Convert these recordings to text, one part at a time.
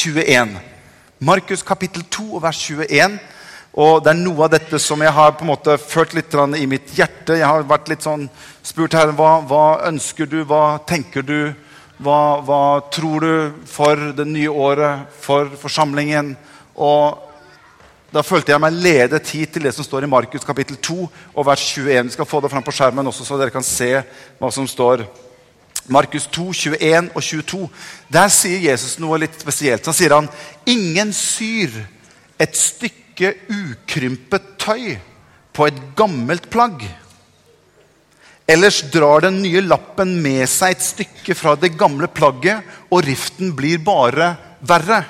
21. Markus kapittel 2 og vers 21. Og det er noe av dette som jeg har på en måte følt litt i mitt hjerte. Jeg har vært litt sånn spurt her, hva, hva ønsker du, hva tenker du? Hva, hva, tror du for det nye året, for forsamlingen? Og da følte jeg meg ledet hit til det som står i Markus kapittel 2 og vers 21. Vi skal få det fram på skjermen også, så dere kan se hva som står. Markus 2, 21 og 22. Der sier Jesus noe litt spesielt. Så sier han ingen syr et stykke ukrympet tøy på et gammelt plagg. Ellers drar den nye lappen med seg et stykke fra det gamle plagget, og riften blir bare verre.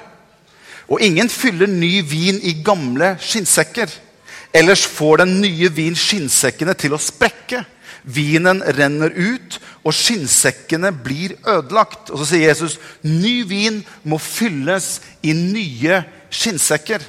Og ingen fyller ny vin i gamle skinnsekker. Ellers får den nye vin skinnsekkene til å sprekke. Vinen renner ut, og skinnsekkene blir ødelagt. Og så sier Jesus ny vin må fylles i nye skinnsekker.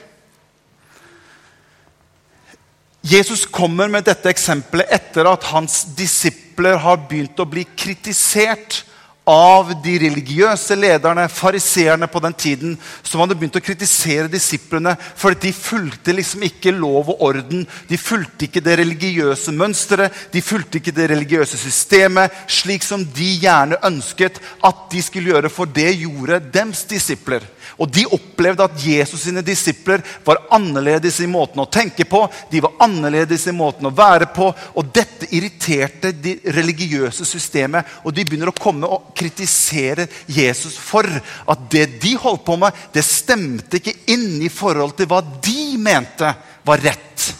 Jesus kommer med dette eksempelet etter at hans disipler har begynt å bli kritisert av de religiøse lederne, fariseerne på den tiden, som hadde begynt å kritisere disiplene fordi de fulgte liksom ikke lov og orden. De fulgte ikke det religiøse mønsteret, de fulgte ikke det religiøse systemet slik som de gjerne ønsket at de skulle gjøre, for det gjorde dems disipler. Og De opplevde at Jesus sine disipler var annerledes i måten å tenke på. De var annerledes i måten å være på. Og Dette irriterte det religiøse systemet. Og de begynner å komme og kritisere Jesus for at det de holdt på med, det stemte ikke inn i forhold til hva de mente var rett.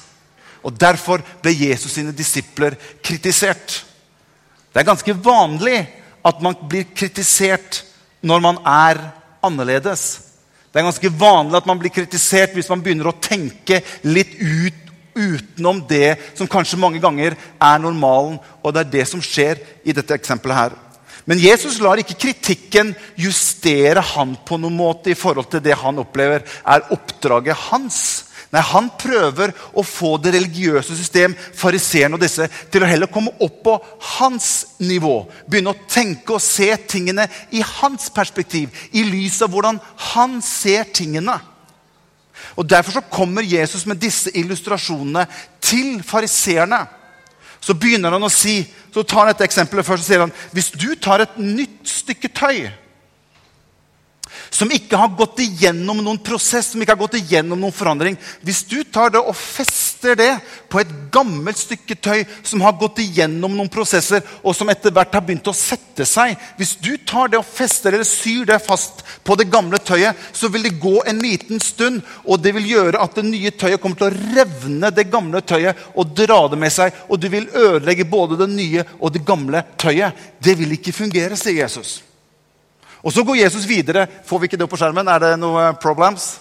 Og Derfor ble Jesus sine disipler kritisert. Det er ganske vanlig at man blir kritisert når man er annerledes. Det er ganske vanlig at man blir kritisert hvis man begynner å tenke litt ut, utenom det som kanskje mange ganger er normalen. Og det er det som skjer i dette eksempelet her. Men Jesus lar ikke kritikken justere han på noen måte i forhold til det han opplever er oppdraget hans. Nei, Han prøver å få det religiøse system, fariseerne og disse, til å heller komme opp på hans nivå. Begynne å tenke og se tingene i hans perspektiv. I lys av hvordan han ser tingene. Og Derfor så kommer Jesus med disse illustrasjonene til fariseerne. Så begynner han å si, så tar han dette eksempelet først, så sier han hvis du tar et nytt stykke tøy som ikke har gått igjennom noen prosess, som ikke har gått igjennom noen forandring Hvis du tar det og fester det på et gammelt stykke tøy som har gått igjennom noen prosesser, og som etter hvert har begynt å sette seg Hvis du tar det og fester eller syr det fast på det gamle tøyet, så vil det gå en liten stund, og det vil gjøre at det nye tøyet kommer til å revne det gamle tøyet og dra det med seg, og du vil ødelegge både det nye og det gamle tøyet. Det vil ikke fungere, sier Jesus. Og Så går Jesus videre. Får vi ikke det opp på skjermen? Er det noe problems?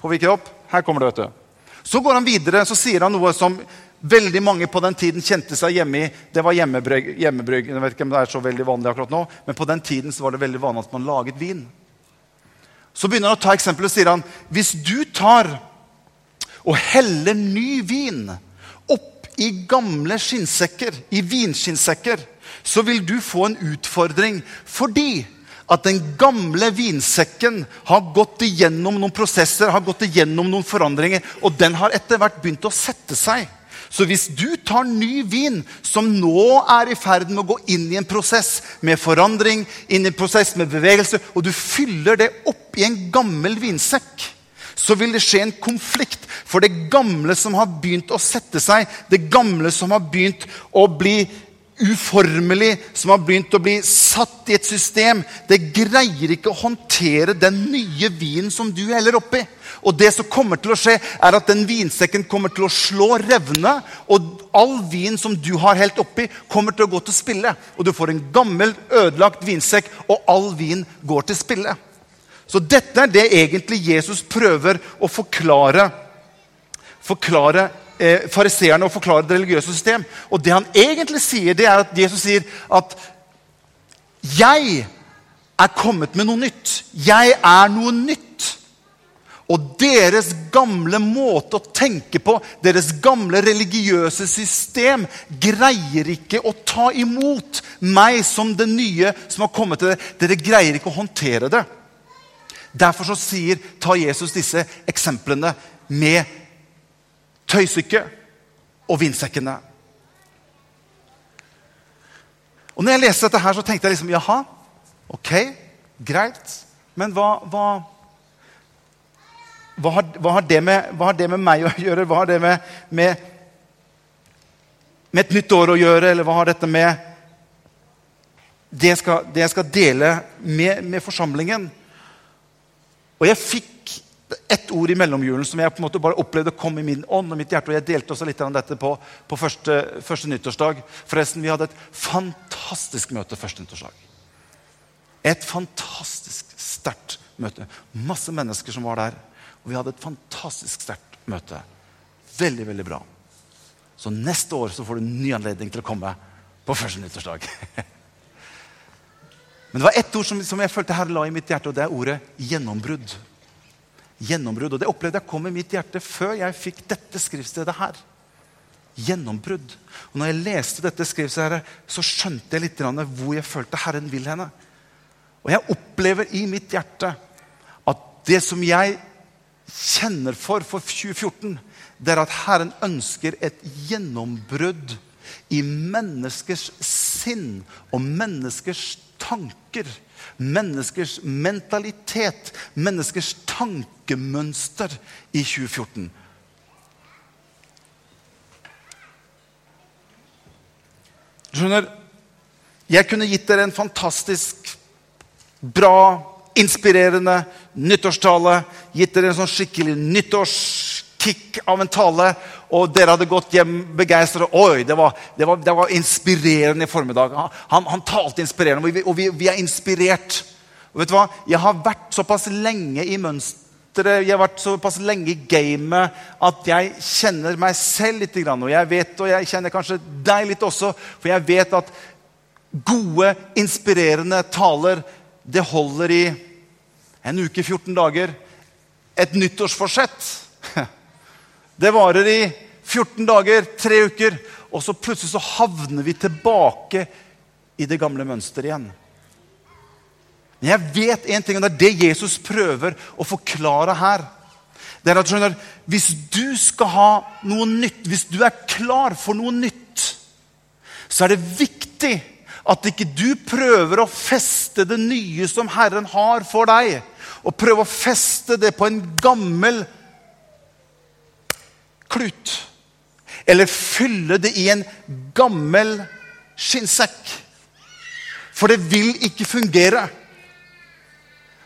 Får vi ikke det opp? Her kommer det, vet du. Så går han videre så sier han noe som veldig mange på den tiden kjente seg hjemme i. Det var hjemmebrygg. hjemmebrygg. Jeg vet ikke om det er så veldig vanlig akkurat nå, men på den tiden var det veldig vanlig at man laget vin. Så begynner han å ta eksempelet og sier han, hvis du tar og heller ny vin opp i gamle skinnsekker, i vinskinnsekker, så vil du få en utfordring fordi at den gamle vinsekken har gått igjennom noen prosesser, har gått igjennom noen forandringer, og den har etter hvert begynt å sette seg. Så hvis du tar ny vin, som nå er i ferd med å gå inn i en prosess med forandring, inn i en prosess med bevegelse, og du fyller det opp i en gammel vinsekk, så vil det skje en konflikt. For det gamle som har begynt å sette seg, det gamle som har begynt å bli uformelig, som har begynt å bli satt i et system, det greier ikke å håndtere den nye vinen som du heller oppi. Og det som kommer til å skje, er at den vinsekken kommer til å slå revne. Og all vin som du har helt oppi, kommer til å gå til spille. Og du får en gammel, ødelagt vinsekk, og all vin går til spille. Så dette er det egentlig Jesus prøver å forklare, forklare eh, fariseerne å forklare det religiøse system. Og det han egentlig sier, det er at Jesus sier at 'Jeg er kommet med noe nytt. Jeg er noe nytt.' Og deres gamle måte å tenke på, deres gamle religiøse system, greier ikke å ta imot meg som det nye som har kommet til dere. Dere greier ikke å håndtere det. Derfor så sier, tar Jesus disse eksemplene med tøystykket og vindsekkene. Og når jeg leste dette, her, så tenkte jeg liksom jaha, ok, greit. Men hva, hva, hva, har, hva, har med, hva, har, det med, meg å gjøre? Hva har det med, med, med et nytt år å gjøre? Eller hva har dette med det jeg skal, det jeg skal dele med, med forsamlingen? Og jeg fikk ett ord i mellomjulen som jeg på en måte bare opplevde kom i min ånd og mitt hjerte. og Jeg delte også litt av dette på, på første, første, nyttårsdag. Forresten, Vi hadde et fantastisk møte første nyttårsdag. Et fantastisk sterkt møte. Masse mennesker som var der. Og vi hadde et fantastisk sterkt møte. Veldig, veldig bra. Så neste år så får du ny anledning til å komme på første nyttårsdag. Men det var ett ord som, som jeg følte her la i mitt hjerte, og det er ordet gjennombrudd gjennombrudd. Og det opplevde jeg kom i mitt hjerte før jeg fikk dette skriftstedet her. Gjennombrudd. Og når jeg leste dette skriftstedet, så skjønte jeg litt hvor jeg følte Herren vil henne. Og jeg opplever i mitt hjerte at det som jeg kjenner for for 2014, det er at Herren ønsker et gjennombrudd i menneskers sinn og menneskers tanker menneskers mentalitet, menneskers tankemønster i 2014. Du skjønner, jeg kunne gitt dere en fantastisk bra, inspirerende nyttårstale. Gitt dere en sånn skikkelig nyttårskick av en tale. Og dere hadde gått hjem begeistret. Oi, det var, det, det var, inspirerende i formiddag. Han, han talte inspirerende, og vi, og vi, vi er inspirert. Og vet du hva? Jeg har vært såpass lenge i mønsteret, jeg har vært såpass lenge i gamet at jeg kjenner meg selv litt. Og jeg vet, og jeg kjenner kanskje deg litt også, for jeg vet at gode, inspirerende taler, det holder i en uke, 14 dager. Et nyttårsforsett Det varer i 14 dager, tre uker, og så plutselig så havner vi tilbake i det gamle mønsteret igjen. Men jeg vet en ting, og det er det Jesus prøver å forklare her. Det er at skjønner, Hvis du skal ha noe nytt, hvis du er klar for noe nytt, så er det viktig at ikke du prøver å feste det nye som Herren har for deg, og prøve å feste det på en gammel klut. Eller fylle det i en gammel skinnsekk. For det vil ikke fungere.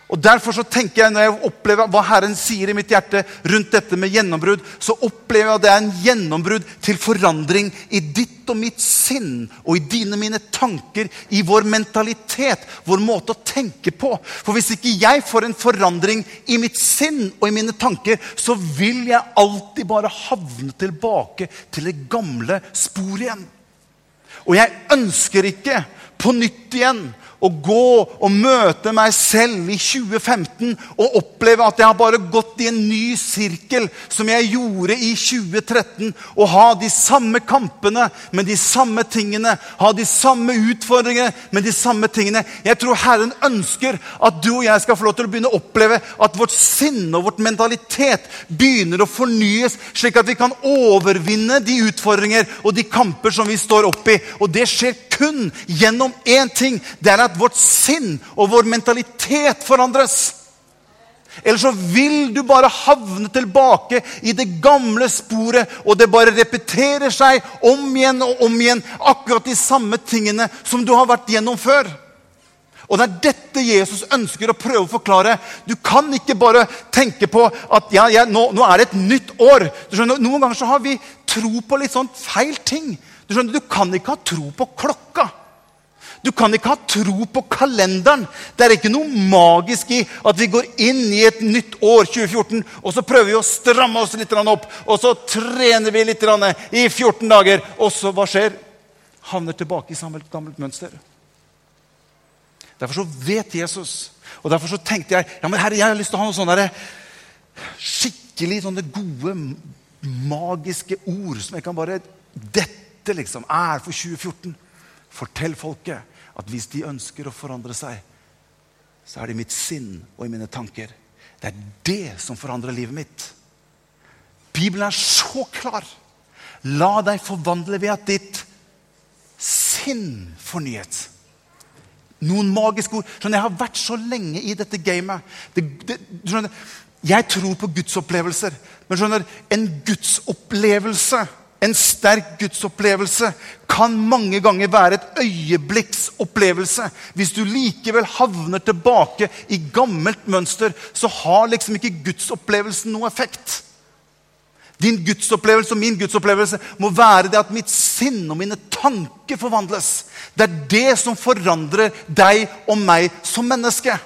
Og Derfor så tenker jeg, når jeg opplever hva Herren sier i mitt hjerte rundt dette med gjennombrudd, så opplever jeg at det er en gjennombrudd til forandring i ditt og mitt sinn og i dine mine tanker, i vår mentalitet, vår måte å tenke på. For hvis ikke jeg får en forandring i mitt sinn og i mine tanker, så vil jeg alltid bare havne tilbake til det gamle sporet igjen. Og jeg ønsker ikke på nytt igjen å gå og møte meg selv i 2015 og oppleve at jeg har bare gått i en ny sirkel som jeg gjorde i 2013. Og ha de samme kampene med de samme tingene. Ha de samme utfordringene med de samme tingene. Jeg tror Herren ønsker at du og jeg skal få lov til å begynne å oppleve at vårt sinn og vårt mentalitet begynner å fornyes, slik at vi kan overvinne de utfordringer og de kamper som vi står oppi. Og det skjer kun gjennom én ting. Det er at vårt sinn og vår mentalitet forandres. Eller så vil du bare havne tilbake i det gamle sporet, og det bare repeterer seg om igjen og om igjen, akkurat de samme tingene som du har vært gjennom før. Og Det er dette Jesus ønsker å prøve å forklare. Du kan ikke bare tenke på at ja, ja, nå, nå, er det et nytt år. Du Skjønner, noen ganger så har vi tro på litt sånn feil ting. Du skjønner, du kan ikke ha tro på klokka. Du kan ikke ha tro på kalenderen. Det er ikke noe magisk i at vi går inn i et nytt år, 2014, og så prøver vi å stramme oss litt opp. Og så trener vi litt i 14 dager, og så hva skjer? Havner tilbake i samme gammelt mønster. Derfor så vet Jesus, og derfor så tenkte jeg ja, men herre, jeg har lyst til å ha noen sånne skikkelig sånne gode, magiske ord som jeg kan bare Dette liksom er for 2014. Fortell folket at hvis de ønsker å forandre seg, så er det i mitt sinn og i mine tanker. Det er det som forandrer livet mitt. Bibelen er så klar. La deg forvandle ved at ditt sinn fornyet. Noen magiske ord. Skjønner, jeg har vært så lenge i dette gamet. Det, det, skjønner, jeg tror på gudsopplevelser. Men skjønner, en gudsopplevelse, en sterk gudsopplevelse, kan mange ganger være et øyeblikksopplevelse. Hvis du likevel havner tilbake i gammelt mønster, så har liksom ikke gudsopplevelsen noe effekt. Din gudsopplevelse og min gudsopplevelse må være det at mitt sinn og mine tanker forvandles. Det er det som forandrer deg og meg som menneske.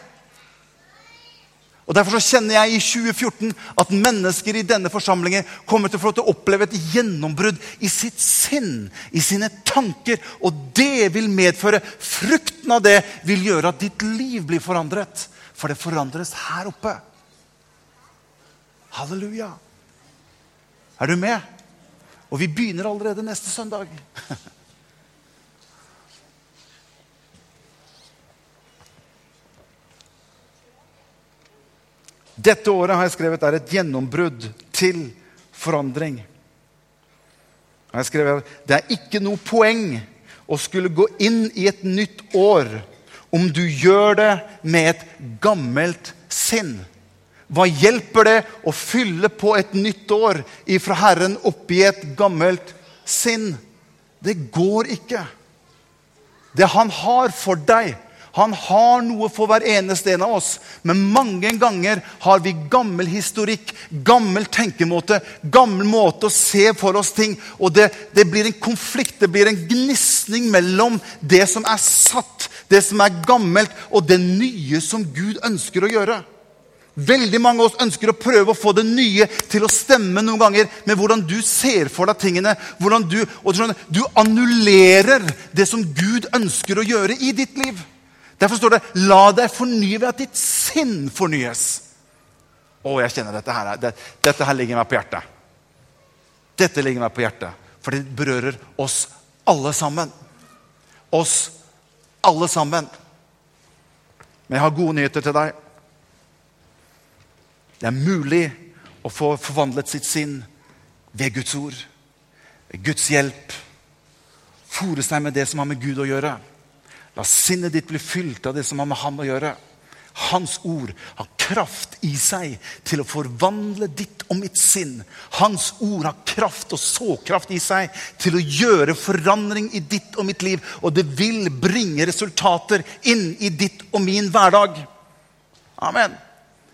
Og Derfor så kjenner jeg i 2014 at mennesker i denne forsamlingen kommer til å få oppleve et gjennombrudd i sitt sinn, i sine tanker. Og det vil medføre Frukten av det vil gjøre at ditt liv blir forandret. For det forandres her oppe. Halleluja. Er du med? Og vi begynner allerede neste søndag. Dette året har jeg skrevet er et gjennombrudd til forandring. Jeg har skrevet, Det er ikke noe poeng å skulle gå inn i et nytt år om du gjør det med et gammelt sinn. Hva hjelper det å fylle på et nytt år ifra Herren oppi et gammelt sinn? Det går ikke. Det han har for deg Han har noe for hver eneste en av oss. Men mange ganger har vi gammel historikk, gammel tenkemåte, gammel måte å se for oss ting. Og det, det blir en konflikt, det blir en gnisning mellom det som er satt, det som er gammelt, og det nye som Gud ønsker å gjøre. Veldig mange av oss ønsker å prøve å få det nye til å stemme noen ganger med hvordan du ser for deg tingene. hvordan Du, og du annullerer det som Gud ønsker å gjøre i ditt liv. Derfor står det 'la deg fornye ved at ditt sinn fornyes'. Å, jeg kjenner dette her. Det, dette her ligger meg på hjertet. Dette ligger meg på hjertet, for det berører oss alle sammen. Oss alle sammen. Men jeg har gode nyheter til deg. Det er mulig å få forvandlet sitt sinn ved Guds ord, ved Guds hjelp. Fore seg med det som har med Gud å gjøre. La sinnet ditt bli fylt av det som har med ham å gjøre. Hans ord har kraft i seg til å forvandle ditt og mitt sinn. Hans ord har kraft og såkraft i seg til å gjøre forandring i ditt og mitt liv. Og det vil bringe resultater inn i ditt og min hverdag. Amen.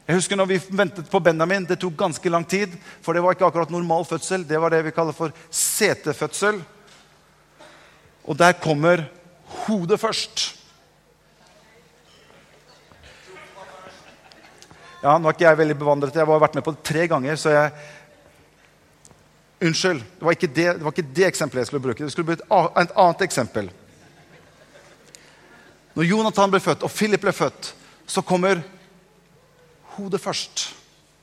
Jeg husker når vi ventet på Benjamin. Det tok ganske lang tid. For det var ikke akkurat normal fødsel. Det var det vi kaller for setefødsel. Og der kommer hodet først. Ja, Nå er ikke jeg veldig bevandret. Jeg har vært med på det tre ganger. så jeg... Unnskyld. Det var, ikke det, det var ikke det eksempelet jeg skulle bruke. Det skulle bli et annet eksempel. Når Jonathan ble født, og Philip ble født, så kommer hodet først.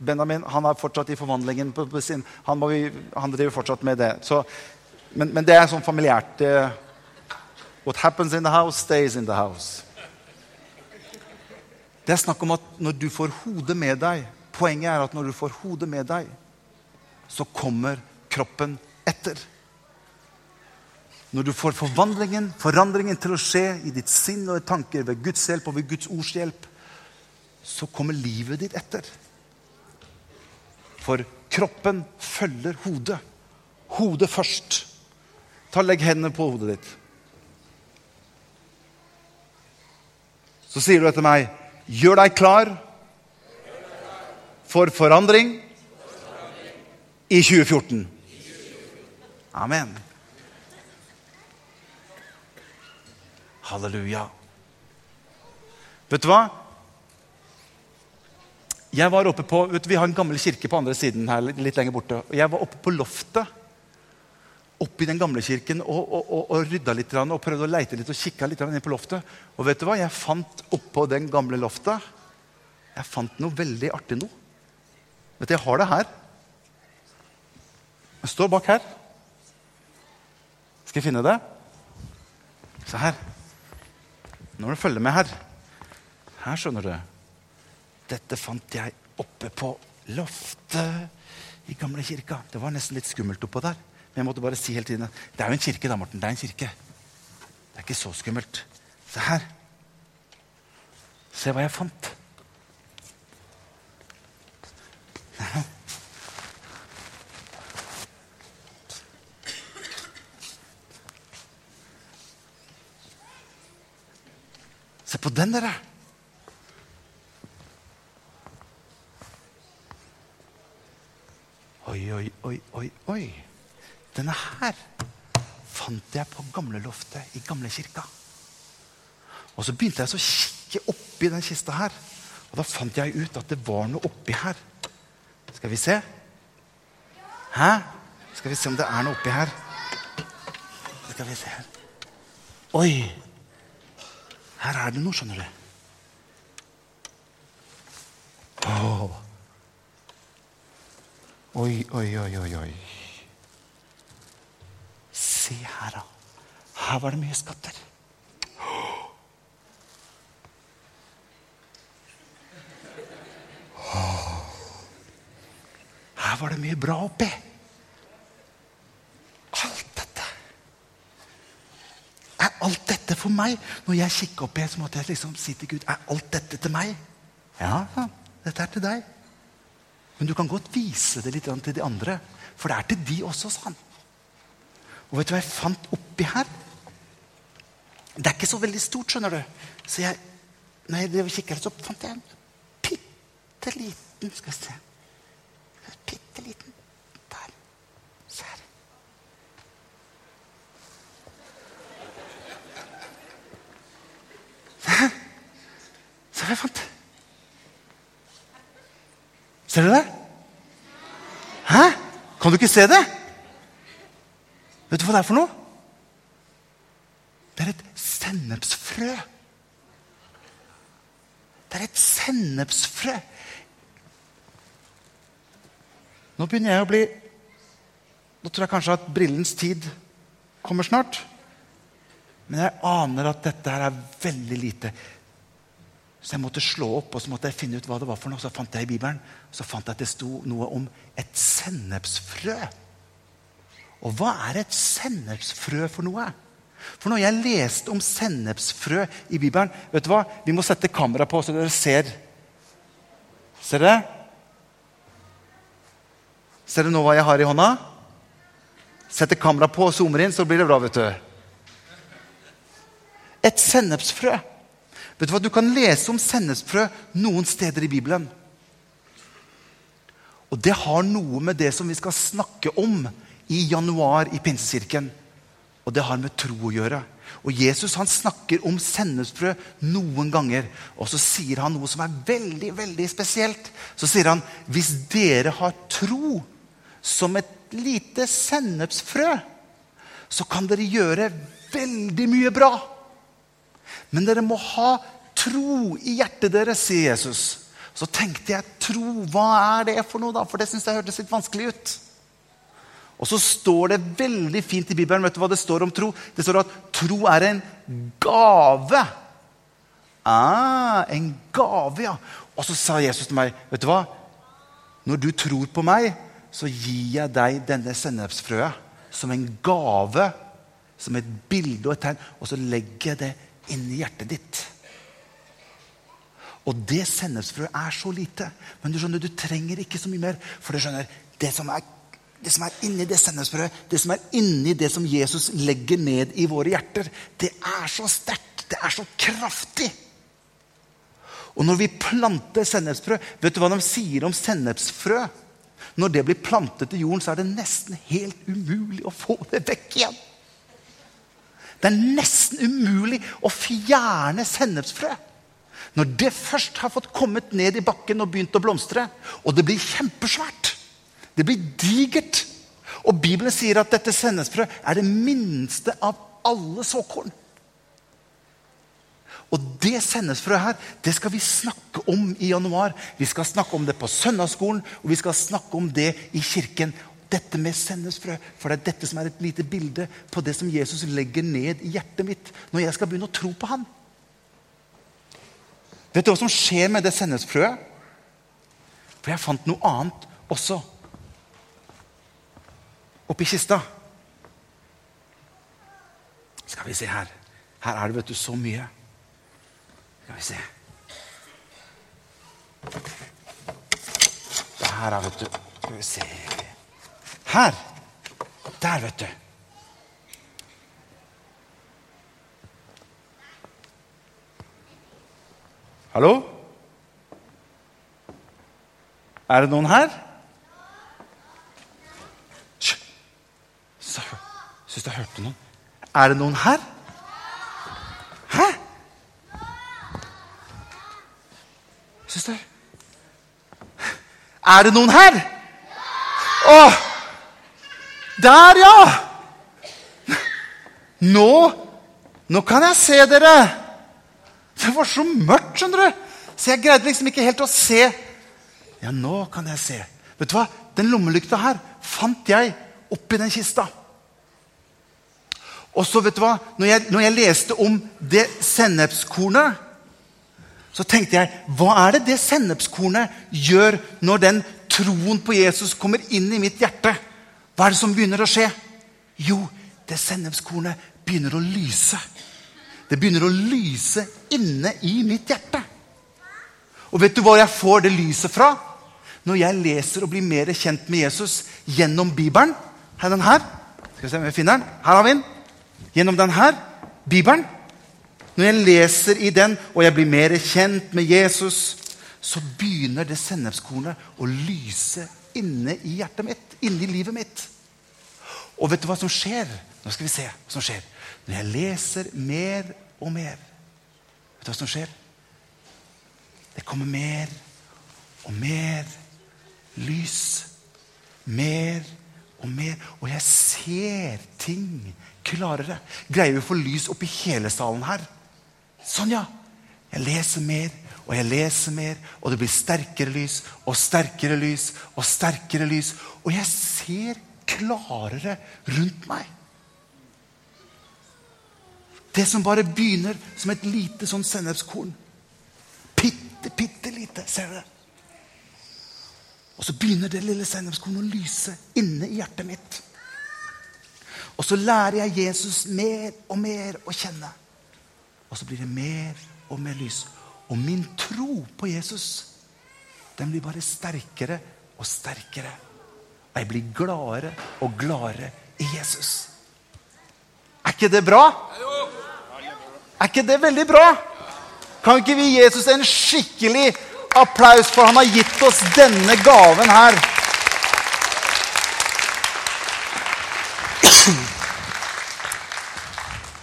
Benjamin han er fortsatt i forvandlingen. På, sin, han, vi, han, driver fortsatt med det. Så, men, men, det er sånn familiært. Det, what happens in the house, stays in the house. Det er snakk om at når du får hodet med deg Poenget er at når du får hodet med deg, så kommer kroppen etter. Når du får forvandlingen, forandringen til å skje i ditt sinn og i tanker ved Guds hjelp og ved Guds ords hjelp, så kommer livet ditt etter. For kroppen følger hodet. Hodet først. Ta Legg hendene på hodet ditt. Så sier du etter meg, gjør deg klar for forandring i 2014. Amen. Halleluja. Vet du hva? Jeg var oppe på, vet du, Vi har en gammel kirke på andre siden her. litt lenger borte. og Jeg var oppe på loftet oppe i den gamle kirken og, og, og, og rydda litt og prøvde å leite litt og kikka litt ned på loftet. Og vet du hva? Jeg fant oppå den gamle loftet jeg fant noe veldig artig noe. Vet du, Jeg har det her. Jeg står bak her. Skal jeg finne det? Se her. Nå må du følge med her. Her, skjønner du. Dette fant jeg oppe på loftet i gamle kirka. Det var nesten litt skummelt oppå der. Men jeg måtte bare si hele tiden at det er jo en kirke, da, Morten. Det er en kirke. Det er ikke så skummelt. Se her. Se hva jeg fant. Se på den, dere! Oi, oi, oi, oi, oi. Denne her fant jeg på gamleloftet i gamlekirka. Og så begynte jeg å kikke oppi den kista her. Og da fant jeg ut at det var noe oppi her. Skal vi se? Hæ? Skal vi se om det er noe oppi her? Skal vi se her. Oi! Her er det noe, skjønner du. Åh. Oi, oi, oi, oi, oi. Se her, da. Her var det mye skatter. Her var det mye bra oppi. Alt dette. Er alt dette for meg? Når jeg kikker oppi, så måtte jeg liksom si til Gud Er alt dette til meg? Ja, dette er til deg. Men du kan godt vise det litt til de andre, for det er til de også, sa han. Og vet du hva jeg fant oppi her? Det er ikke så veldig stort, skjønner du. Så jeg, når jeg drev og kikket, så fant jeg en bitte liten Skal vi se bitte liten Der. Se her. Se hva jeg fant. Ser du det? Hæ? Kan du ikke se det? Vet du hva det er for noe? Det er et sennepsfrø. Det er et sennepsfrø. Nå begynner jeg å bli Nå tror jeg kanskje at brillens tid kommer snart. Men jeg aner at dette her er veldig lite. Så jeg måtte slå opp og så måtte jeg finne ut hva det var for noe. Så fant jeg i Bibelen så fant jeg at det sto noe om et sennepsfrø. Og hva er et sennepsfrø for noe? For når jeg leste om sennepsfrø i Bibelen vet du hva? Vi må sette kamera på, så dere ser. Ser dere? Ser dere nå hva jeg har i hånda? Setter kamera på og zoomer inn, så blir det bra. vet du. Et sennepsfrø. Vet Du hva? Du kan lese om sennepsfrø noen steder i Bibelen. Og det har noe med det som vi skal snakke om i januar i Pinsekirken. Og det har med tro å gjøre. Og Jesus han snakker om sennepsfrø noen ganger. Og så sier han noe som er veldig veldig spesielt. Så sier han hvis dere har tro som et lite sennepsfrø, så kan dere gjøre veldig mye bra. Men dere må ha tro i hjertet deres, sier Jesus. Så tenkte jeg tro, hva er det for noe, da? For det syns jeg hørtes litt vanskelig ut. Og så står det veldig fint i Bibelen vet du hva det står om tro? Det står at tro er en gave. Ah, en gave, ja. Og så sa Jesus til meg, vet du hva? Når du tror på meg, så gir jeg deg denne sennepsfrøet som en gave, som et bilde og et tegn, og så legger jeg det inni hjertet ditt. Og det sennepsfrøet er så lite. Men du skjønner, du trenger ikke så mye mer. For du skjønner, det som er, det som er inni det sennepsfrøet, det som er inni det som Jesus legger ned i våre hjerter, det er så sterkt. Det er så kraftig. Og når vi planter sennepsfrø Vet du hva de sier om sennepsfrø? Når det blir plantet i jorden, så er det nesten helt umulig å få det vekk igjen. Det er nesten umulig å fjerne sennepsfrø. Når det først har fått kommet ned i bakken og begynt å blomstre, og det blir kjempesvært, det blir digert Og Bibelen sier at dette sennepsfrø er det minste av alle såkorn. Og det sennepsfrøet her, det skal vi snakke om i januar. Vi skal snakke om det på søndagsskolen, og vi skal snakke om det i kirken. Dette med sennepsfrø. For det er dette som er et lite bilde på det som Jesus legger ned i hjertet mitt når jeg skal begynne å tro på han. Vet du hva som skjer med det sennepsfrøet? For jeg fant noe annet også oppi kista. Skal vi se her. Her er det vet du, så mye. Skal vi se. Her er vet du. Skal vi se Her! Der, vet du. Hallo? Er det noen her? Syns jeg hørte noen. Er det noen her? Hæ? Søster? Er det noen her? Å! Der, ja! Nå Nå kan jeg se dere. Det var så mørkt, skjønner du. Så jeg greide liksom ikke helt å se. Ja, nå kan jeg se. Vet du hva? Den lommelykta her fant jeg oppi den kista. Og så, vet du hva? Når jeg, når jeg leste om det sennepskornet, så tenkte jeg Hva er det det sennepskornet gjør når den troen på Jesus kommer inn i mitt hjerte? Hva er det som begynner å skje? Jo, det sennepskornet begynner å lyse. Det begynner å lyse inne i mitt hjerte. Og vet du hva jeg får det lyset fra? Når jeg leser og blir mer kjent med Jesus gjennom Bibelen. Her er den her. Skal vi se om jeg finner den. Her har vi den gjennom denne Bibelen. Når jeg leser i den, og jeg blir mer kjent med Jesus, så begynner det sennepskornet å lyse inne i hjertet mitt, inne i livet mitt. Og vet du hva som skjer? Nå skal vi se hva som skjer. Når jeg leser mer og mer Vet du hva som skjer? Det kommer mer og mer lys. Mer og mer. Og jeg ser ting klarere. Greier vi å få lys oppi hele salen her? Sånn, ja. Jeg leser mer og jeg leser mer, og det blir sterkere lys og sterkere lys og sterkere lys. Og jeg ser klarere rundt meg. Det som bare begynner som et lite sånn sennepskorn. Bitte, bitte lite. Ser det? Og så begynner det lille sennepskornet å lyse inne i hjertet mitt. Og så lærer jeg Jesus mer og mer å kjenne. Og så blir det mer og mer lys. Og min tro på Jesus den blir bare sterkere og sterkere. Og jeg blir gladere og gladere i Jesus. Er ikke det bra? Er ikke det veldig bra? Kan ikke vi gi Jesus en skikkelig applaus for han har gitt oss denne gaven her?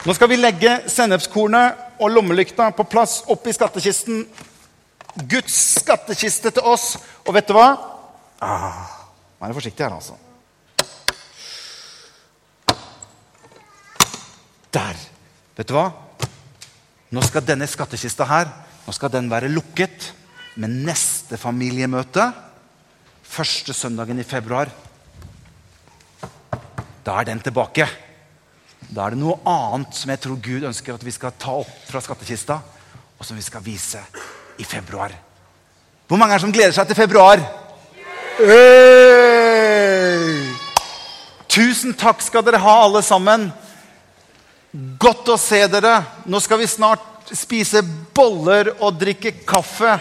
Nå skal vi legge sennepskornet og lommelykta på plass oppi skattkisten. Guds skattkiste til oss. Og vet du hva? Ah, Vær forsiktig her, altså. Der. Vet du hva? Nå skal denne skattkista her nå skal den være lukket med neste familiemøte første søndagen i februar. Da er den tilbake. Da er det noe annet som jeg tror Gud ønsker at vi skal ta opp fra skattkista, og som vi skal vise i februar. Hvor mange er det som gleder seg til februar? Hey! Tusen takk skal dere ha, alle sammen. Godt å se dere. Nå skal vi snart spise boller og drikke kaffe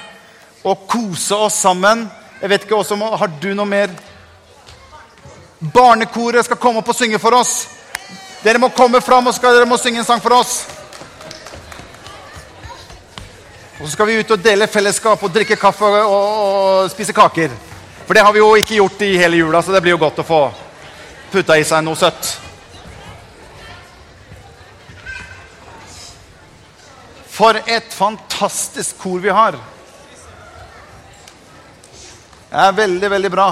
og kose oss sammen. Jeg vet ikke også, Har du noe mer? Barnekoret skal komme opp og synge for oss. Dere må komme fram og skal, dere må synge en sang for oss. Og så skal vi ut og dele fellesskap og drikke kaffe og, og, spise kaker. For det har vi jo ikke gjort i hele jula, så det blir jo godt å få putta i seg noe søtt. For et fantastisk kor vi har. Det er veldig, veldig bra.